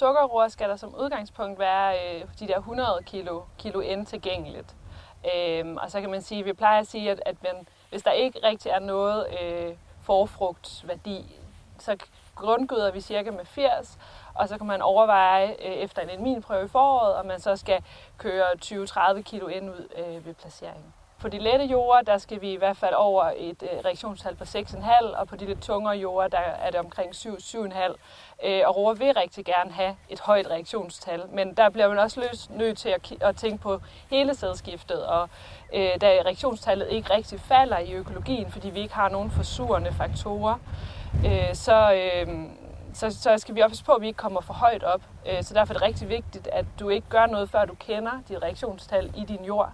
sukkerroer skal der som udgangspunkt være øh, de der 100 kilo, kilo N tilgængeligt. Øhm, og så kan man sige, at vi plejer at sige, at, at man, hvis der ikke rigtig er noget øh, forfrugtsværdi, så grundgøder vi cirka med 80, og så kan man overveje øh, efter en minprøve i foråret, om man så skal køre 20-30 kilo ind ud øh, ved placeringen. På de lette jorder, der skal vi i hvert fald over et øh, reaktionstal på 6,5, og på de lidt tungere jorder, der er det omkring 7-7,5. Øh, og roer vil rigtig gerne have et højt reaktionstal, men der bliver man også løs, nødt til at, at tænke på hele sædskiftet, og øh, da reaktionstallet ikke rigtig falder i økologien, fordi vi ikke har nogen forsurende faktorer, øh, så, øh, så, så skal vi også på, at vi ikke kommer for højt op. Øh, så derfor er det rigtig vigtigt, at du ikke gør noget, før du kender dit reaktionstal i din jord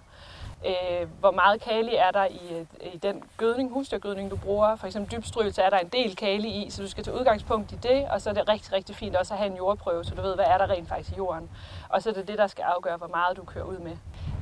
øh, hvor meget kali er der i, i den gødning, husdyrgødning, du bruger. For eksempel dybstrygelse er der en del kali i, så du skal tage udgangspunkt i det, og så er det rigtig, rigtig fint også at have en jordprøve, så du ved, hvad er der rent faktisk i jorden. Og så er det det, der skal afgøre, hvor meget du kører ud med.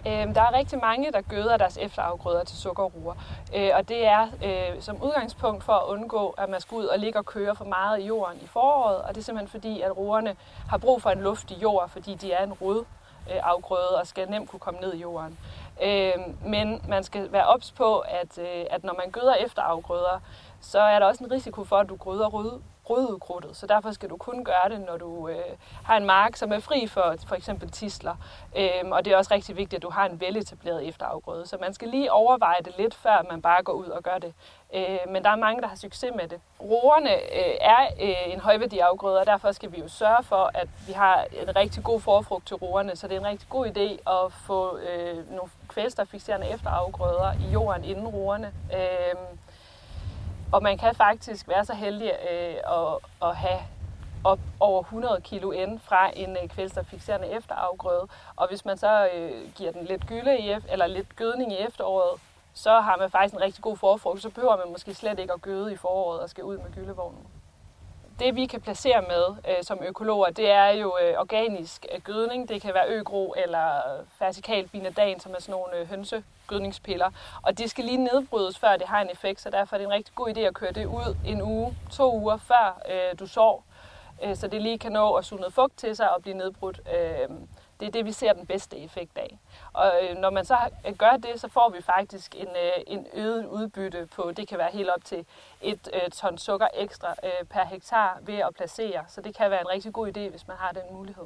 Øh, der er rigtig mange, der gøder deres efterafgrøder til sukkerruer, øh, og det er øh, som udgangspunkt for at undgå, at man skal ud og ligge og køre for meget i jorden i foråret, og det er simpelthen fordi, at roerne har brug for en luftig jord, fordi de er en rod Øh, afgrøde og skal nemt kunne komme ned i jorden. Øh, men man skal være ops på, at, øh, at når man gøder efter afgrøder, så er der også en risiko for, at du gryder rød, rødudkrudtet. Så derfor skal du kun gøre det, når du øh, har en mark, som er fri for for eksempel tisler. Øhm, og det er også rigtig vigtigt, at du har en veletableret efterafgrøde. Så man skal lige overveje det lidt, før man bare går ud og gør det. Øh, men der er mange, der har succes med det. Roerne øh, er øh, en højværdiafgrøde, og derfor skal vi jo sørge for, at vi har en rigtig god forfrugt til roerne. Så det er en rigtig god idé at få øh, nogle kvælstoffikserende efterafgrøder i jorden inden roerne. Øh, og man kan faktisk være så heldig øh, at, at have op over 100 kilo N fra en øh, kvælstoffikserende efterafgrøde. Og hvis man så øh, giver den lidt gylde i, eller lidt gødning i efteråret, så har man faktisk en rigtig god forfrugt. Så behøver man måske slet ikke at gøde i foråret og skal ud med gyldevognen det vi kan placere med øh, som økologer, det er jo øh, organisk øh, gødning. Det kan være øgro eller vertikal binadan, som er sådan nogle øh, hønsegødningspiller. Og det skal lige nedbrydes, før det har en effekt, så derfor er det en rigtig god idé at køre det ud en uge, to uger før øh, du sår, øh, så det lige kan nå at suge noget fugt til sig og blive nedbrudt. Øh, det er det, vi ser den bedste effekt af. Og øh, når man så øh, gør det, så får vi faktisk en, øh, en øget udbytte på, det kan være helt op til et øh, ton sukker ekstra øh, per hektar ved at placere. Så det kan være en rigtig god idé, hvis man har den mulighed.